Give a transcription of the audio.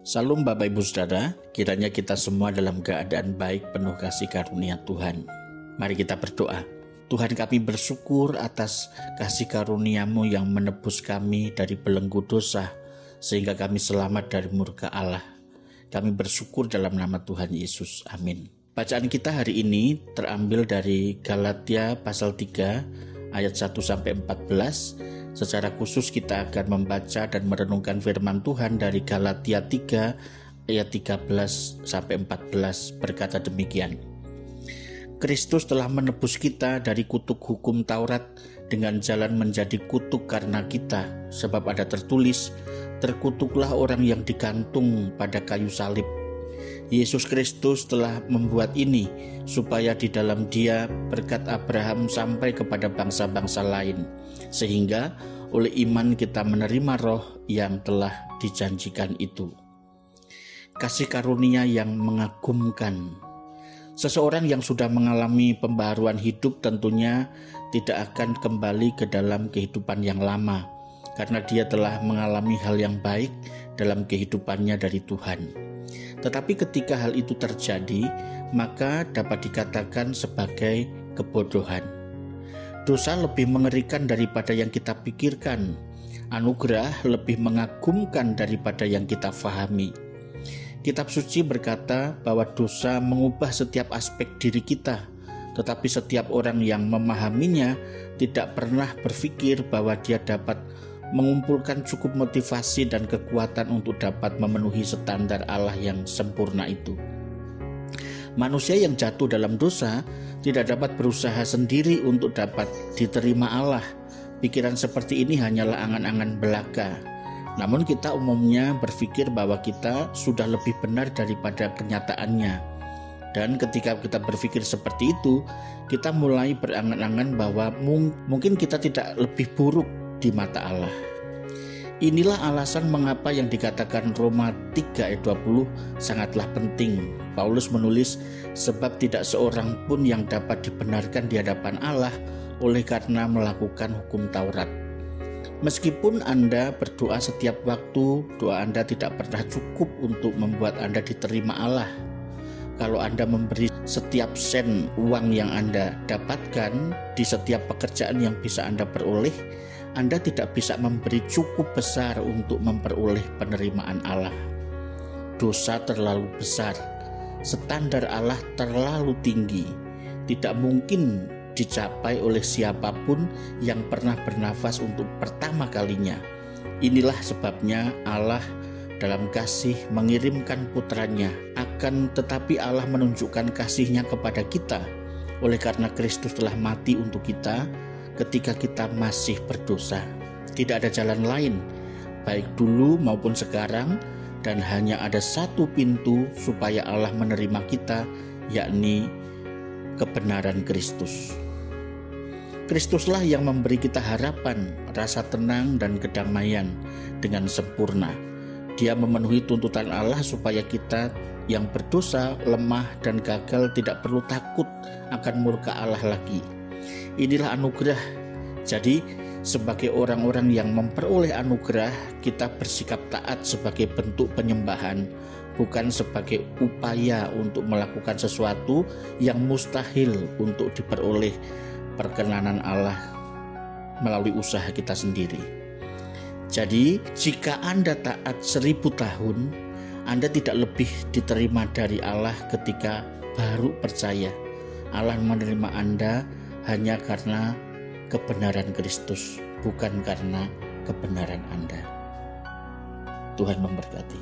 Salam Bapak Ibu Saudara, kiranya kita semua dalam keadaan baik penuh kasih karunia Tuhan. Mari kita berdoa. Tuhan kami bersyukur atas kasih karuniamu yang menebus kami dari belenggu dosa, sehingga kami selamat dari murka Allah. Kami bersyukur dalam nama Tuhan Yesus. Amin. Bacaan kita hari ini terambil dari Galatia pasal 3 ayat 1 sampai 14 Secara khusus kita akan membaca dan merenungkan firman Tuhan dari Galatia 3 ayat 13 sampai 14 berkata demikian. Kristus telah menebus kita dari kutuk hukum Taurat dengan jalan menjadi kutuk karena kita sebab ada tertulis terkutuklah orang yang digantung pada kayu salib Yesus Kristus telah membuat ini supaya di dalam Dia berkat Abraham sampai kepada bangsa-bangsa lain, sehingga oleh iman kita menerima roh yang telah dijanjikan itu. Kasih karunia yang mengagumkan. Seseorang yang sudah mengalami pembaruan hidup tentunya tidak akan kembali ke dalam kehidupan yang lama, karena dia telah mengalami hal yang baik dalam kehidupannya dari Tuhan. Tetapi ketika hal itu terjadi, maka dapat dikatakan sebagai kebodohan. Dosa lebih mengerikan daripada yang kita pikirkan. Anugerah lebih mengagumkan daripada yang kita fahami. Kitab suci berkata bahwa dosa mengubah setiap aspek diri kita, tetapi setiap orang yang memahaminya tidak pernah berpikir bahwa dia dapat mengumpulkan cukup motivasi dan kekuatan untuk dapat memenuhi standar Allah yang sempurna itu. Manusia yang jatuh dalam dosa tidak dapat berusaha sendiri untuk dapat diterima Allah. Pikiran seperti ini hanyalah angan-angan belaka. Namun kita umumnya berpikir bahwa kita sudah lebih benar daripada kenyataannya. Dan ketika kita berpikir seperti itu, kita mulai berangan-angan bahwa mungkin kita tidak lebih buruk di mata Allah. Inilah alasan mengapa yang dikatakan Roma 3 ayat 20 sangatlah penting. Paulus menulis, sebab tidak seorang pun yang dapat dibenarkan di hadapan Allah oleh karena melakukan hukum Taurat. Meskipun Anda berdoa setiap waktu, doa Anda tidak pernah cukup untuk membuat Anda diterima Allah. Kalau Anda memberi setiap sen uang yang Anda dapatkan di setiap pekerjaan yang bisa Anda peroleh, anda tidak bisa memberi cukup besar untuk memperoleh penerimaan Allah. Dosa terlalu besar, standar Allah terlalu tinggi, tidak mungkin dicapai oleh siapa pun yang pernah bernafas untuk pertama kalinya. Inilah sebabnya Allah dalam kasih mengirimkan putranya akan tetapi Allah menunjukkan kasihnya kepada kita oleh karena Kristus telah mati untuk kita ketika kita masih berdosa. Tidak ada jalan lain, baik dulu maupun sekarang, dan hanya ada satu pintu supaya Allah menerima kita, yakni kebenaran Kristus. Kristuslah yang memberi kita harapan, rasa tenang, dan kedamaian dengan sempurna. Dia memenuhi tuntutan Allah supaya kita yang berdosa, lemah, dan gagal tidak perlu takut akan murka Allah lagi Inilah anugerah. Jadi, sebagai orang-orang yang memperoleh anugerah, kita bersikap taat sebagai bentuk penyembahan, bukan sebagai upaya untuk melakukan sesuatu yang mustahil untuk diperoleh perkenanan Allah melalui usaha kita sendiri. Jadi, jika Anda taat seribu tahun, Anda tidak lebih diterima dari Allah ketika baru percaya. Allah menerima Anda hanya karena kebenaran Kristus, bukan karena kebenaran Anda. Tuhan memberkati.